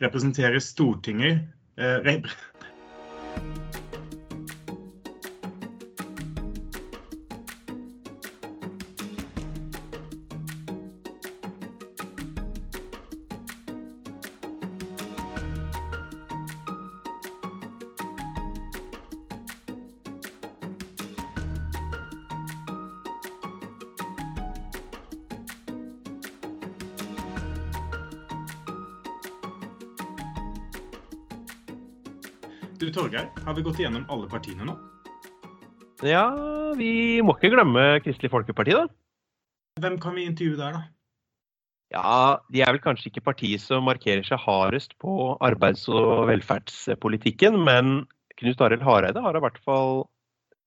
representerer Stortinget har vi gått igjennom alle partiene nå? Ja, vi må ikke glemme Kristelig Folkeparti, da. Hvem kan vi intervjue der, da? Ja, De er vel kanskje ikke partiet som markerer seg hardest på arbeids- og velferdspolitikken, men Knut Arild Hareide har i hvert fall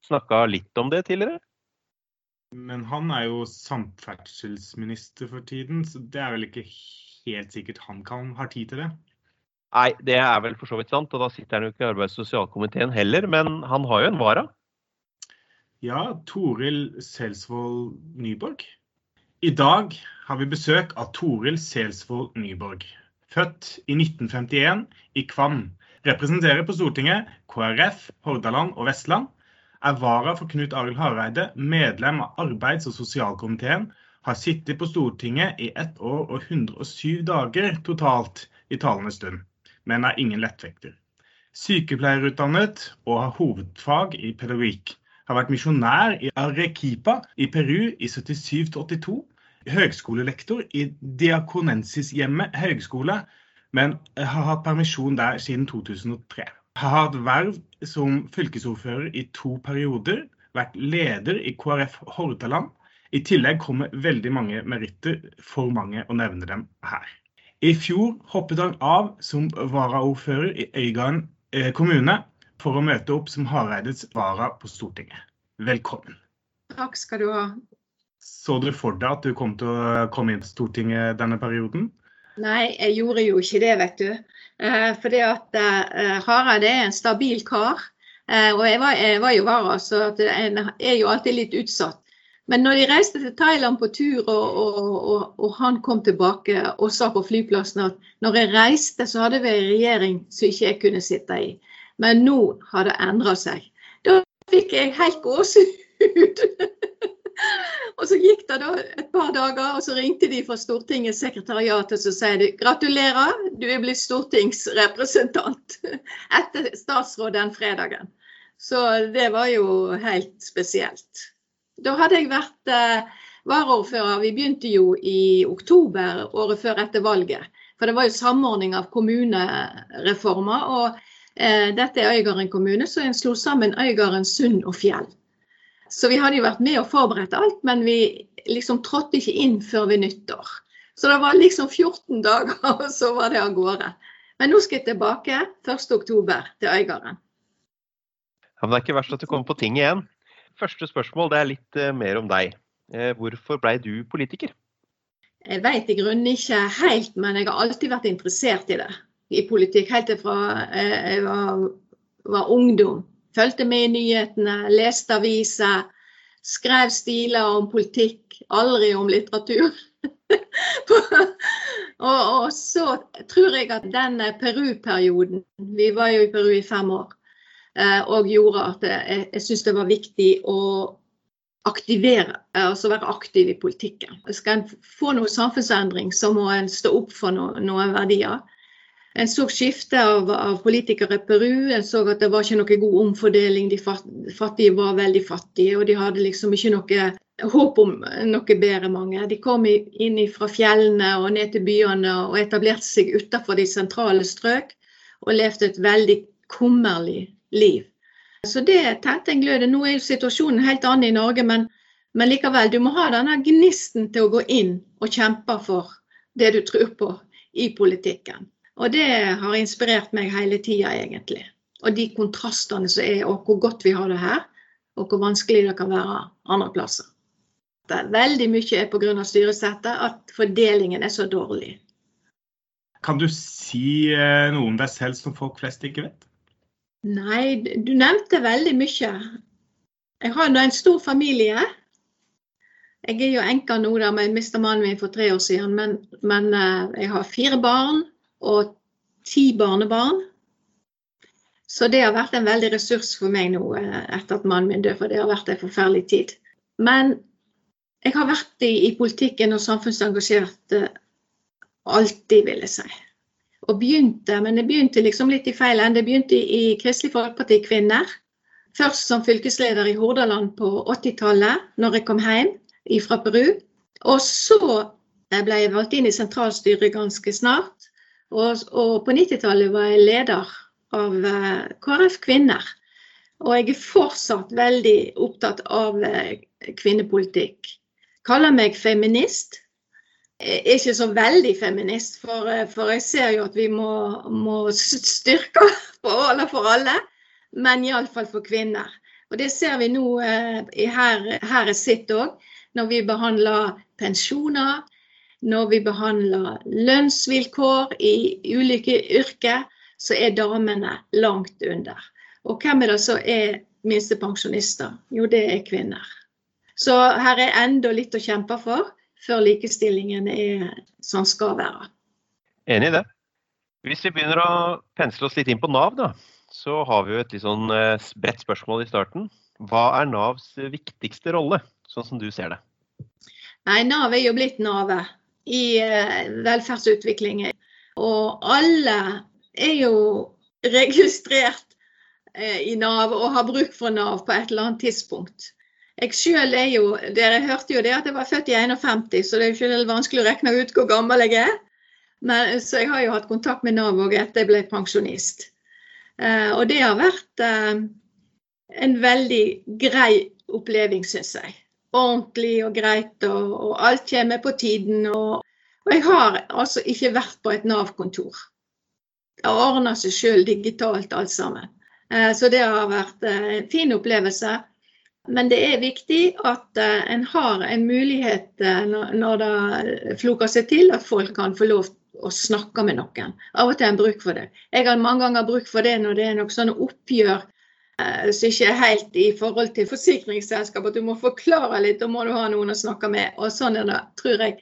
snakka litt om det tidligere. Men han er jo samferdselsminister for tiden, så det er vel ikke helt sikkert han kan ha tid til det? Nei, det er vel for så vidt sant, og da sitter han jo ikke i arbeids- og sosialkomiteen heller, men han har jo en vara. Ja, Toril Selsvold Nyborg. I dag har vi besøk av Toril Selsvold Nyborg. Født i 1951 i Kvam. Representerer på Stortinget KrF Hordaland og Vestland. Er vara for Knut Arild Hareide, medlem av arbeids- og sosialkomiteen. Har sittet på Stortinget i ett år og 107 dager totalt i talende stund men er ingen lettvekter. Sykepleierutdannet og har hovedfag i pedagogikk. Har vært misjonær i Arequipa i Peru i 77-82. Høgskolelektor i Diakonensishjemmet høgskole, men har hatt permisjon der siden 2003. Har hatt verv som fylkesordfører i to perioder. Vært leder i KrF Hordaland. I tillegg kommer veldig mange meritter, for mange å nevne dem her. I fjor hoppet han av som varaordfører i Øygarden eh, kommune for å møte opp som Hareides vara på Stortinget. Velkommen. Takk skal du ha. Så du for deg at du kom til å komme inn til Stortinget denne perioden? Nei, jeg gjorde jo ikke det, vet du. Eh, fordi at eh, Hareide er en stabil kar. Eh, og jeg var, jeg var jo vara, så jeg er jo alltid litt utsatt. Men når de reiste til Thailand på tur, og, og, og, og, han kom tilbake og sa på flyplassen at når jeg reiste, så hadde vi en regjering som ikke jeg kunne sitte i. Men nå har det endra seg. Da fikk jeg helt gåsehud. og så gikk det da et par dager, og så ringte de fra Stortingets sekretariat og så sier de gratulerer, du er blitt stortingsrepresentant etter statsråd den fredagen. Så det var jo helt spesielt. Da hadde jeg vært eh, varaordfører. Vi begynte jo i oktober året før etter valget. For det var jo samordning av kommunereformer. Og eh, dette er Øygarden kommune, så en slo sammen Øygarden, Sund og Fjell. Så vi hadde jo vært med og forberedt alt, men vi liksom trådte ikke inn før ved nyttår. Så det var liksom 14 dager, og så var det av gårde. Men nå skal jeg tilbake 1.10 til Øygarden. Ja, men det er ikke verst at du kommer på ting igjen. Første spørsmål det er litt uh, mer om deg. Uh, hvorfor blei du politiker? Jeg vet i grunnen ikke helt, men jeg har alltid vært interessert i det. I politikk helt fra uh, jeg var, var, ungdom. Fulgte med i nyhetene, leste aviser. Skrev stiler om politikk, aldri om litteratur. og, og, så tror jeg at den Peru-perioden Vi var jo i Peru i fem år Eh, og gjorde at jeg, jeg syntes det var viktig å aktivere, eh, altså være aktiv i politikken. Skal en få noe samfunnsendring, så må en stå opp for no, noen verdier. En så skifte av, av, politikere i Peru. En så at det var ikke noe god omfordeling. De fattige var veldig fattige, og de hadde liksom ikke noe håp om noe bedre, mange. De kom inn fra fjellene og ned til byene og etablerte seg utenfor de sentrale strøk. Og levde et veldig kummerlig liv. Så det tente en glød. Nå er jo situasjonen helt annen i Norge, men, men, likevel. Du må ha denne gnisten til å gå inn og kjempe for det du tror på i politikken. Og det har inspirert meg hele tida, egentlig. Og de kontrastene som er, og hvor godt vi har det her, og hvor vanskelig det kan være andre plasser. Er veldig mye er pga. styresettet at fordelingen er så dårlig. Kan du si eh, noe om deg selv som folk flest ikke vet? Nei, du nevnte veldig mye. Jeg har nå en stor familie. Jeg er jo enka nå, da, men jeg mista mannen min for tre år siden. Men, men uh, jeg har fire barn og ti barnebarn. Så det har vært en veldig ressurs for meg nå eh, etter at mannen min døde, for det har vært en forferdelig tid. Men jeg har vært i, i politikken og samfunnsengasjert eh, alltid, vil jeg si. Og begynte, men det begynte liksom litt i feil ende. Det begynte i, Kristelig Folkeparti Kvinner. Først som fylkesleder i Hordaland på 80-tallet, når jeg kom hjem fra Peru. Og så ble jeg valgt inn i sentralstyret ganske snart. Og, og på 90-tallet var jeg leder av eh, KrF Kvinner. Og jeg er fortsatt veldig opptatt av eh, kvinnepolitikk. Kaller meg feminist. Er ikke så veldig feminist, for, eh, for jeg ser jo at vi må, må styrke forholdene for alle. Men iallfall for kvinner. Og det ser vi nå her, her jeg sitter òg, når vi behandler pensjoner, når vi behandler lønnsvilkår i ulike yrker, så er damene langt under. Og hvem er det som er minstepensjonister? Jo, det er kvinner. Så her er enda litt å kjempe for før likestillingen er som skal være. Enig i det. Hvis vi begynner å pensle oss litt inn på Nav, da, så har vi jo et litt sånn eh, bredt spørsmål i starten. Hva er Navs viktigste rolle, sånn som du ser det? Nei, Nav er jo blitt navet i eh, velferdsutviklingen. Og alle er jo registrert eh, i Nav og har bruk for Nav på et eller annet tidspunkt. Jeg selv er jo, Dere hørte jo det at jeg var født i 51, så det er jo ikke vanskelig å regne ut hvor gammel jeg er. Men, så jeg har jo hatt kontakt med Nav òg etter jeg ble pensjonist. Eh, og det har vært eh, en veldig grei oppleving, syns jeg ordentlig og greit, og, og alt kommer på tiden. Og, og, jeg har altså ikke vært på et Nav-kontor. Det ordner seg sjøl digitalt alt sammen. Eh, så det har vært eh, en fin opplevelse. Men det er viktig at eh, en har en mulighet når det floker seg til, at folk kan få lov å snakke med noen. Av og til har en bruk for det. Jeg har mange ganger bruk for det når det er noen sånne oppgjør Eh, som ikke er helt i forhold til forsikringsselskap. At du må forklare litt, da må du ha noen å snakke med. Og sånn er det, tror jeg.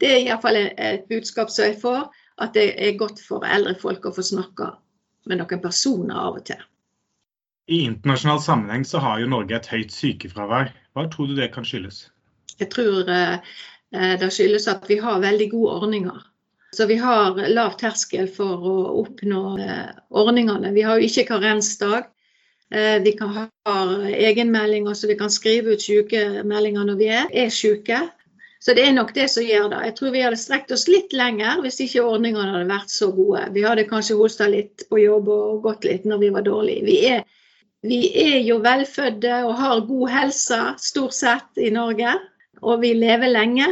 Det er iallfall et budskap som jeg får, at det er godt for eldre folk å få snakke med noen personer av og til. I internasjonal sammenheng så har jo Norge et høyt sykefravær. Hva tror du det kan skyldes? Jeg tror eh, eh, det skyldes at vi har veldig gode ordninger. Så vi har lav terskel for å oppnå ordningene. Vi har jo ikke karensdag. Eh, vi kan ha egenmeldinger, så vi kan skrive ut sykemeldinger når vi er, er syke. Så det er nok det som gjør det. Jeg tror vi hadde strekt oss litt lenger hvis ikke ordningene hadde vært så gode. Vi hadde kanskje hosta litt på jobb og gått litt når vi var dårlige. Vi er, vi er jo velfødde og har god helse stort sett i Norge. Og vi lever lenge.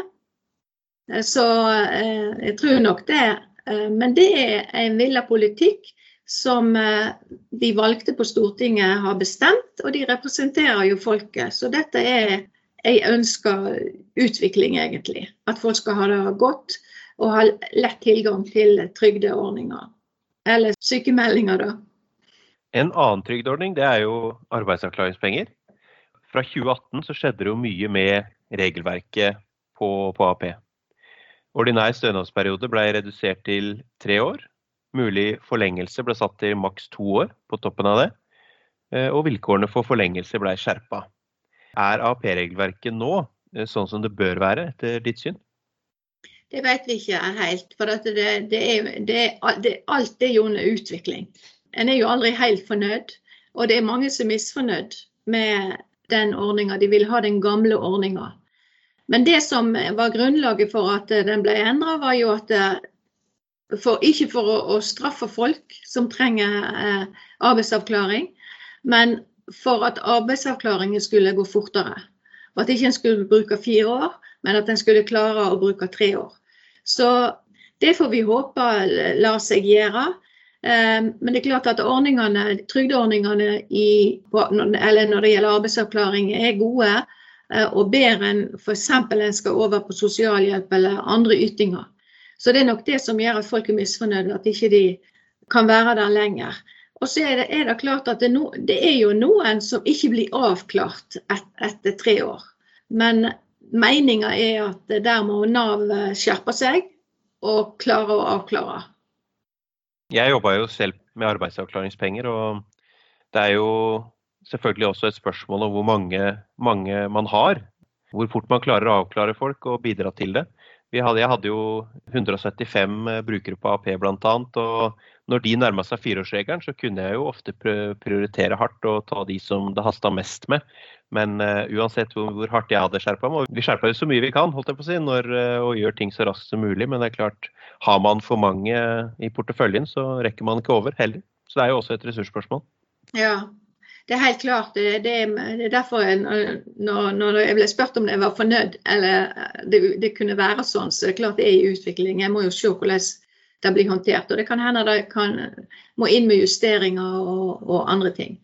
Eh, så eh, jeg tror nok det. Men det er en villa politikk som eh, de valgte på Stortinget har bestemt, og de representerer jo folket. Så dette er ei ønska utvikling, egentlig. At folk skal ha det godt og ha lett tilgang til trygdeordninger. Eller sykemeldinger, da. En annen trygdeordning det er jo arbeidsavklaringspenger. Fra 2018 så skjedde det jo mye med regelverket på, på AP. Ordinær stønadsperiode ble redusert til tre år, Mulig forlengelse ble satt til maks to år på toppen av det, eh, og vilkårene for forlengelse ble skjerpa. Er AAP-regelverket nå eh, sånn som det bør være, etter ditt syn? Det vet vi ikke helt. For det, det er, det alt er jo under utvikling. En er jo aldri helt fornøyd. Og det er mange som er misfornøyd med den ordninga. De vil ha den gamle ordninga. Men det som var grunnlaget for at den ble endra, var jo at for, ikke for å, å, straffe folk som trenger eh, arbeidsavklaring, men for at arbeidsavklaringen skulle gå fortere. Og at ikke en skulle bruke fire år, men at en skulle klare å bruke tre år. Så det får vi håpe lar seg gjøre. Eh, men det er klart at ordningene, trygdeordningene i, når det gjelder arbeidsavklaring, er gode eh, og bedre enn f.eks. en skal over på sosialhjelp eller andre ytinger. Så det er nok det som gjør at folk er misfornøyde, at ikke de kan være der lenger. Og så er det, er det klart at det, no, det, er jo noen som ikke blir avklart et, etter tre år. Men meninga er at der må Nav skjerpe seg og klare å avklare. Jeg jobba jo selv med arbeidsavklaringspenger, og det er jo selvfølgelig også et spørsmål om hvor mange, mange man har. Hvor fort man klarer å avklare folk og bidra til det. Hadde, jeg hadde jo 175 brukere på AP bl.a. Og når de nærma seg fireårsregelen, så kunne jeg jo ofte prioritere hardt og ta de som det hasta mest med. Men uh, uansett hvor, hvor, hardt jeg hadde skjerpa meg, og vi skjerpa jo så mye vi kan holdt jeg på å si, når, og gjør ting så raskt som mulig. Men det er klart, har man for mange i porteføljen, så rekker man ikke over heller. Så det er jo også et ressursspørsmål. Ja, det er helt klart. Det, det, det er derfor jeg, når, når, jeg ble spurt om jeg var fornøyd eller det, det, kunne være sånn, så det er klart det er i utvikling. Jeg må jo se hvordan det blir håndtert. Og det kan hende det kan, må inn med justeringer og, og andre ting.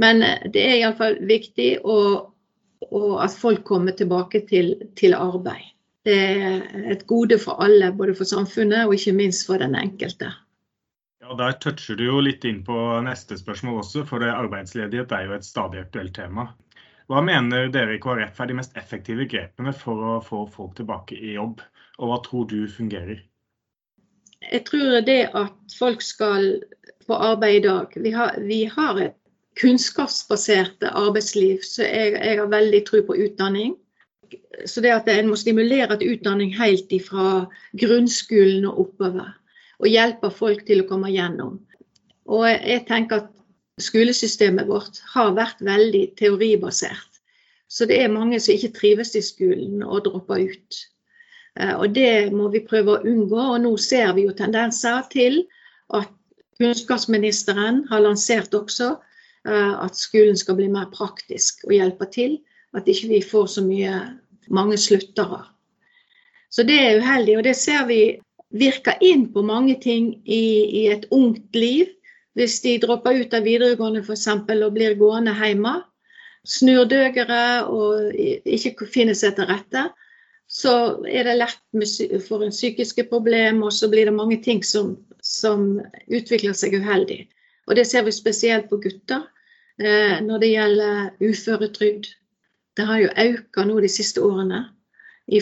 Men eh, det er iallfall viktig å, at folk kommer tilbake til, til, arbeid. Det er et gode for alle, både for samfunnet og ikke minst for den enkelte. Ja, Der toucher du jo litt inn på neste spørsmål også, for arbeidsledighet er jo et stadig aktuelt tema. Hva mener dere i KrF er de mest effektive grepene for å få folk tilbake i jobb, og hva tror du fungerer? Jeg tror det at folk skal få arbeid i dag Vi har, vi har et kunnskapsbasert arbeidsliv, så jeg, jeg har veldig tro på utdanning. Så det at en må stimulere til utdanning helt fra grunnskolen og oppover. Og hjelper folk til å komme gjennom. Og jeg tenker at skolesystemet vårt har vært veldig teoribasert. Så det er mange som ikke trives i skolen og dropper ut. Eh, og det må vi prøve å unngå. Og nå ser vi jo tendenser til at kunnskapsministeren har lansert også Eh, at skolen skal bli mer praktisk og hjelpe til. At ikke vi får så mye mange sluttere. Så det er uheldig, og det ser vi virker inn på mange ting i, i et ungt liv. Hvis de dropper ut av videregående f.eks. og blir gående hjemme, snur døgere og ikke finner seg til rette, så er det lett for en psykiske problem, og så blir det mange ting som, som utvikler seg uheldig. Og det ser vi spesielt på gutter eh, når det gjelder uføretrygd. Det har jo økt nå de siste årene.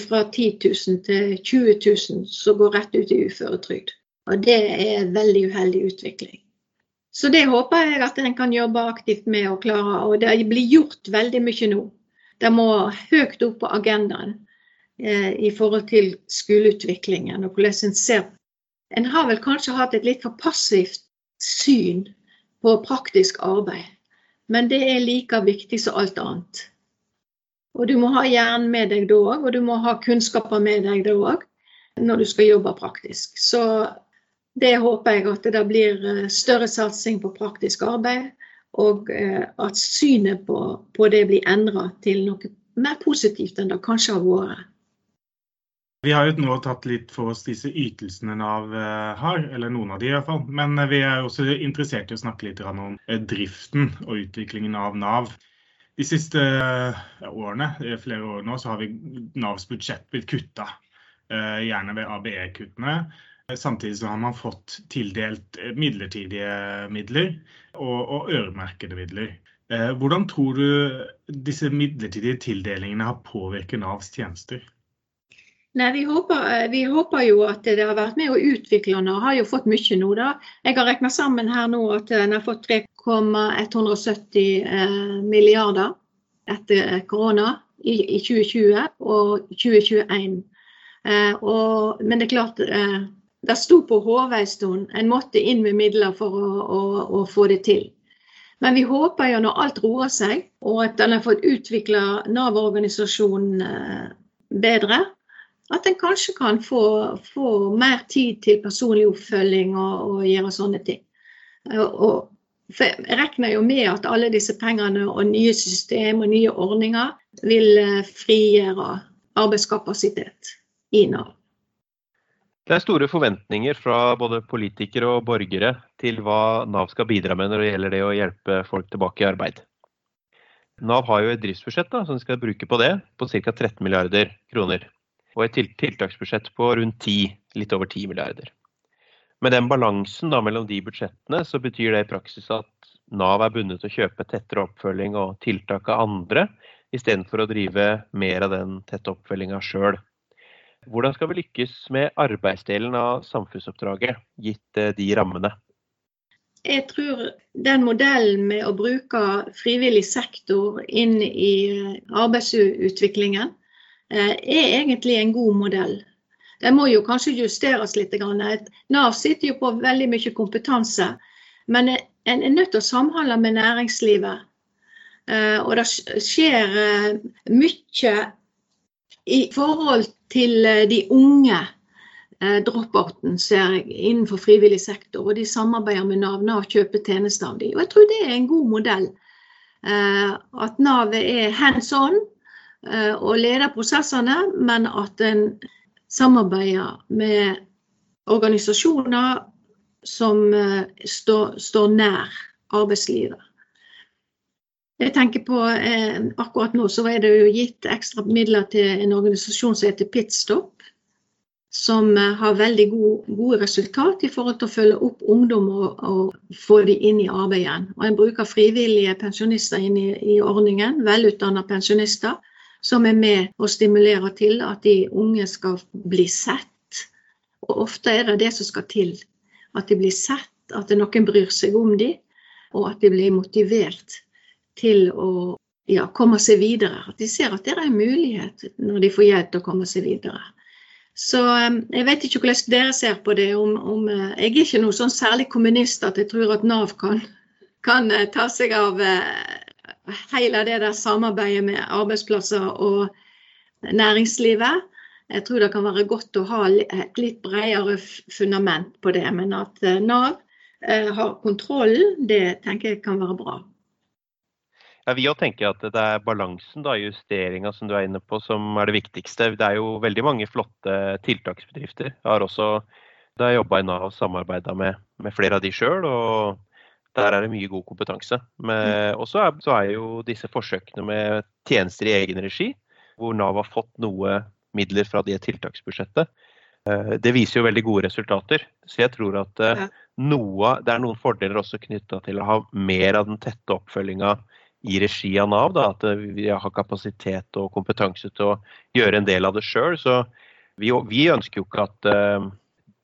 Fra 10 000 til 20 000 som går rett ut i uføretrygd. Og det er en veldig uheldig utvikling. Så det håper jeg at en kan jobbe aktivt med å klare. Og det blir gjort veldig mye nå. Det må høyt opp på agendaen eh, i forhold til skoleutviklingen og hvordan en ser En har vel kanskje hatt et litt for passivt syn på praktisk arbeid. Men det er like viktig som alt annet. Og du må ha hjernen med deg da òg, og du må ha kunnskaper med deg da òg når du skal jobbe praktisk. Så det håper jeg at det blir eh, større satsing på praktisk arbeid, og eh, at synet på, på det blir endra til noe mer positivt enn det kanskje har vært. Vi har jo nå tatt litt for oss disse ytelsene Nav eh, har, eller noen av de i hvert fall. Men eh, vi er også interessert i å snakke litt om eh, driften og utviklingen av Nav. De siste årene, flere år nå, så har vi Navs budsjett blitt kutta. Gjerne ved ABE-kuttene. Samtidig så har man fått tildelt midlertidige midler og, og øremerkede midler. Hvordan tror du disse midlertidige tildelingene har påvirket Navs tjenester? Nei, vi håper, eh, vi håper, jo at det har vært med å utvikle den, og har jo fått mye nå. da. Jeg har regna sammen her nå at den har fått 3,170 eh, milliarder etter korona i, i, 2020 og 2021. Eh, og, men det er klart, eh, det sto på HV en stund. En måtte inn med midler for å, å, å, få det til. Men vi håper jo når alt roer seg, og at en har fått utvikla Nav-organisasjonen eh, bedre, at en kanskje kan få, få, mer tid til personlig oppfølging og, og gjøre sånne ting. Og, jeg regner jo med at alle disse pengene og nye system og nye ordninger vil eh, frigjøre arbeidskapasitet i Nav. Det er store forventninger fra både politikere og borgere til hva Nav skal bidra med når det gjelder det å hjelpe folk tilbake i arbeid. Nav har jo et driftsbudsjett da, som de skal bruke på det, på ca. 13 milliarder kroner og et tiltaksbudsjett på rundt 10, litt over 10 milliarder. Med den balansen da, mellom de budsjettene, så betyr det i praksis at Nav er bundet til å kjøpe tettere oppfølging og tiltak av andre, istedenfor å drive mer av den tette oppfølginga sjøl. Hvordan skal vi lykkes med arbeidsdelen av samfunnsoppdraget, gitt eh, de rammene? jeg tror den modellen med å bruke frivillig sektor inn i arbeidsutviklingen er egentlig en god modell. Den må jo kanskje justeres litt. Nav sitter jo på veldig mye kompetanse, men en er nødt til å samhandle med næringslivet. Og det skjer mye i forhold til de unge eh, drop-outen ser jeg innenfor frivillig sektor. Og de samarbeider med Nav. Nav kjøper tjenester av dem. Og jeg tror det er en god modell. Eh, at Nav er hands on eh, og leder prosessene, men at en samarbeider med organisasjoner som eh, står, står nær arbeidslivet. Jeg tenker på eh, Akkurat nå så er det jo gitt ekstra midler til en organisasjon som heter Pitstop som eh, har veldig gode, gode resultat i forhold til å følge opp ungdom og, og få dem inn i arbeid igjen. Og En bruker frivillige pensjonister inn i, i ordningen, velutdanna pensjonister, som er med og stimulerer til at de unge skal bli sett. Og Ofte er det det som skal til. At de blir sett, at noen bryr seg om dem, og at de blir motivert til å ja, komme seg videre. At de ser at det er en mulighet når de får hjelp til å komme seg videre. Så jeg vet ikke hvordan dere ser på det. Om, om, eh, jeg er ikke noe sånn særlig kommunist at jeg tror at Nav kan, kan eh, ta seg av eh, hele det der samarbeidet med arbeidsplasser og næringslivet. Jeg tror det kan være godt å ha et litt bredere fundament på det. Men at Nav har kontrollen, det tenker jeg kan være bra. Ja, vi tenker at det er balansen, da, justeringa som du er inne på, som er det viktigste. Det er jo veldig mange flotte tiltaksbedrifter. Jeg har også da jobba i Nav, samarbeida med, med, flere av de sjøl. Og der er det mye god kompetanse. Og så er, så er jo disse forsøkene med tjenester i egen regi, hvor Nav har fått noe midler fra det tiltaksbudsjettet. Eh, det viser jo veldig gode resultater. Så jeg tror at eh, noe, det er noen fordeler også knytta til å ha mer av den tette oppfølginga i regi av Nav. Da, at vi har kapasitet og kompetanse til å gjøre en del av det sjøl. Så vi, vi, ønsker jo ikke at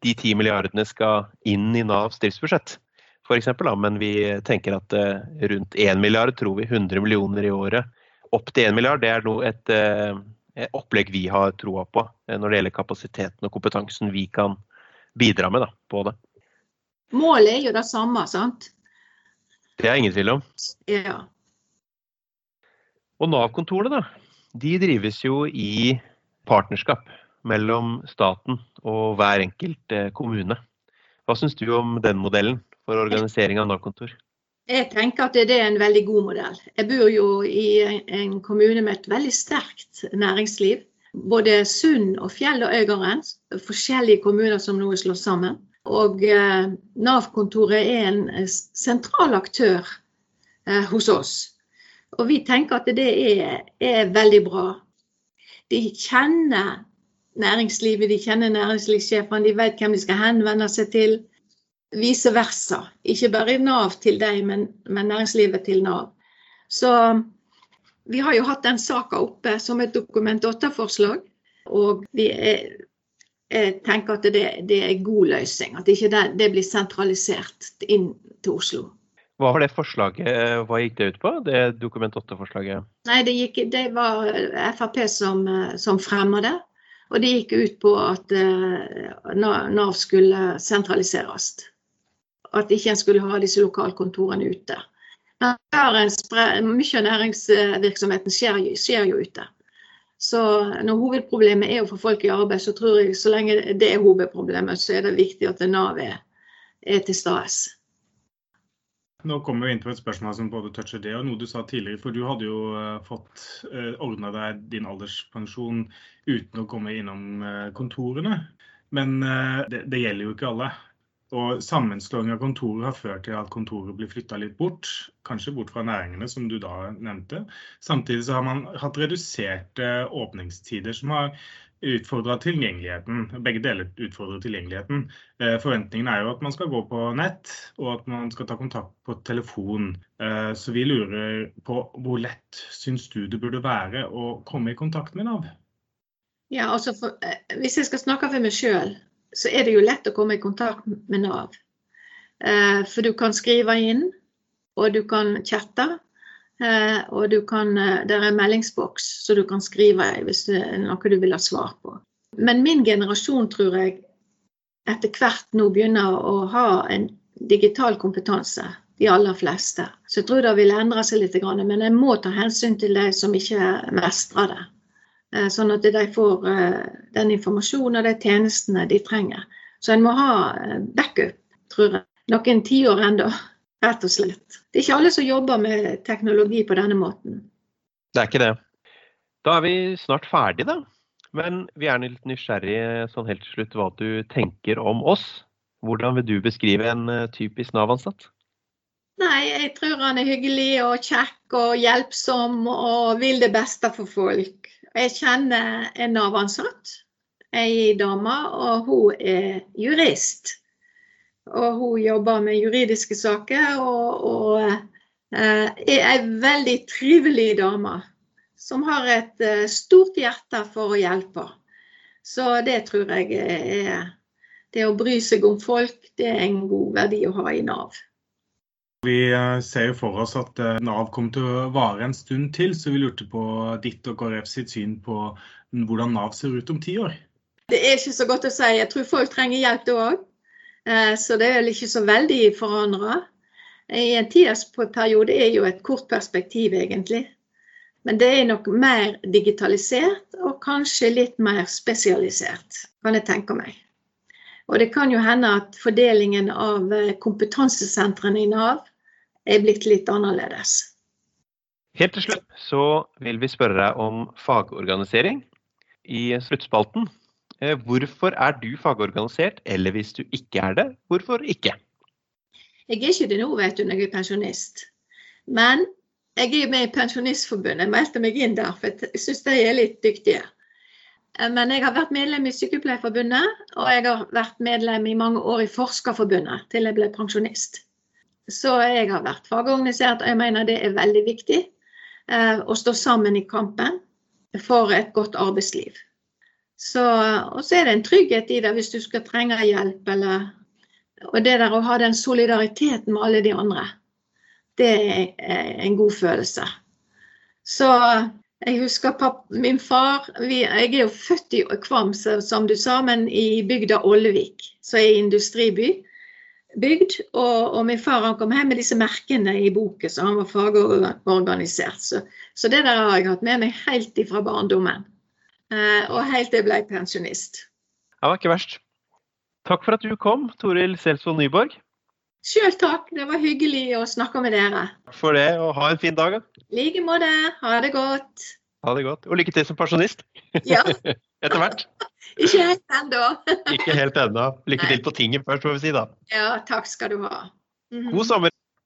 de ti milliardene skal inn i Navs driftsbudsjett, f.eks. Men vi tenker at uh, rundt 1 milliard, tror vi 100 millioner i året. Opp til 1 milliard, det er et, uh, et, opplegg vi har troa på når det gjelder kapasiteten og kompetansen vi kan bidra med da, på det. Målet er jo det samme, sant? Det er ingen tvil om. Ja. Og Nav-kontorene de drives jo i partnerskap mellom staten og hver enkelt eh, kommune. Hva syns du om den modellen for organisering av Nav-kontor? Jeg tenker at det er en veldig god modell. Jeg bor jo i en kommune med et veldig sterkt næringsliv. Både Sund og Fjell og Øygarden, forskjellige kommuner som nå er slått sammen. Og eh, Nav-kontoret er en eh, sentral aktør hos oss. Og vi tenker at det er, er veldig bra. De kjenner næringslivet, de kjenner næringslivssjefene, de vet hvem de skal henvende seg til. Vice versa. Ikke bare Nav til deg, men, men næringslivet til Nav. Så vi har jo hatt den saka oppe som et Dokument 8-forslag. Og vi er, tenker at det, det er en god løsning. At ikke det, det blir sentralisert inn til Oslo. Hva var det forslaget, hva gikk det ut på, det Dokument 8-forslaget? Nei, det, gikk, det, var Frp som, som fremma det. Og det gikk ut på at uh, Nav skulle sentraliseres. At ikke en skulle ha disse lokalkontorene ute. Mye av næringsvirksomheten skjer, skjer, jo ute. Så når hovedproblemet er å få folk i arbeid, så tror jeg så lenge det er hovedproblemet, så er det viktig at Nav er, er til stede. Nå kommer vi inn på et spørsmål som både toucher det og noe du sa tidligere. For du hadde jo uh, fått eh, ordna deg din alderspensjon uten å komme innom uh, kontorene. Men det, det, gjelder jo ikke alle. Og sammenslåing av kontorer har ført til at kontoret blir flytta litt bort. Kanskje bort fra næringene, som du da nevnte. Samtidig så har man hatt reduserte åpningstider, som har utfordra tilgjengeligheten. Begge deler utfordrer tilgjengeligheten. Eh, forventningen er jo at man skal gå på nett, og at man skal ta kontakt på telefon. Eh, så vi lurer på hvor lett syns du det burde være å komme i kontakt med Nav? Ja, altså for, eh, Hvis jeg skal snakke for meg sjøl, så er det jo lett å komme i kontakt med Nav. Eh, for du kan skrive inn, og du kan chatte. Eh, og du kan, det er en meldingsboks så du kan skrive i hvis det er noe du vil ha svar på. Men min generasjon tror jeg etter hvert nå begynner å ha en digital kompetanse. De aller fleste. Så jeg tror det vil endre seg litt. Men jeg må ta hensyn til de som ikke mestrer det. Eh, sånn at de får eh, den informasjonen og de tjenestene de trenger. Så en må ha eh, backup, tror jeg. Noen tiår ennå, rett og slett. Det er ikke alle som jobber med teknologi på denne måten. Det er ikke det. Da er vi snart ferdig, da. Men vi er litt nysgjerrige sånn helt til slutt hva du tenker om oss. Hvordan vil du beskrive en typisk Nav-ansatt? Nei, jeg tror han er hyggelig og kjekk og hjelpsom og vil det beste for folk. Jeg kjenner en Nav-ansatt, ei dame, og hun er jurist. Og hun jobber med juridiske saker og, og eh, er ei veldig trivelig dame. Som har et eh, stort hjerte for å hjelpe. Så det tror jeg er Det å bry seg om folk, det er en god verdi å ha i Nav. Vi eh, ser jo for oss at eh, Nav kommer til å vare en stund til, så vi lurte på ditt og KrF sitt syn på hvordan Nav ser ut om ti år. Det er ikke så godt å si. Jeg tror folk trenger hjelp da òg. Eh, så det er vel ikke så veldig forandra. En tiårsperiode er jo et kort perspektiv, egentlig. Men det er nok mer digitalisert og kanskje litt mer spesialisert, kan jeg tenke meg. Og det kan jo hende at fordelingen av kompetansesentrene i Nav er blitt litt annerledes. Helt til slutt så vil vi spørre deg om fagorganisering i sluttspalten. Eh, hvorfor er du fagorganisert, eller hvis du ikke er det, hvorfor ikke? Jeg er ikke det nå, vet du, når jeg er pensjonist. Men jeg er med i Pensjonistforbundet. Jeg meldte meg inn der, for jeg syns de er litt dyktige. Eh, men jeg har vært medlem i Sykepleierforbundet, og jeg har vært medlem i mange år i Forskerforbundet til jeg ble pensjonist. Så jeg har vært fagorganisert, og jeg mener det er veldig viktig eh, å stå sammen i kampen for et godt arbeidsliv. Så, og så er det en trygghet i det hvis du skal trenge hjelp, eller Og det der å ha den solidariteten med alle de andre, det er en god følelse. Så jeg husker papp, min far vi, Jeg er jo født i Kvam, som du sa, men i bygda Ålevik, som er industriby bygd. Og, og, min far han kom hjem med disse merkene i boken, så han var fagorganisert. Så, så, det der har jeg hatt med meg helt ifra barndommen. Eh, og helt til jeg ble pensjonist. Det var ikke verst. Takk for at du kom, Toril Selsvold Nyborg. Sjøl takk. Det var hyggelig å snakke med dere. Takk for det, og ha en fin dag. I like måte. Ha det godt. Ha det godt. Og lykke til som pensjonist. Ja. Etter hvert. Ikke helt ennå. Ikke helt ennå. Lykke til på tinget først, får vi si da. Ja, takk skal du ha. Mm -hmm. God sommer.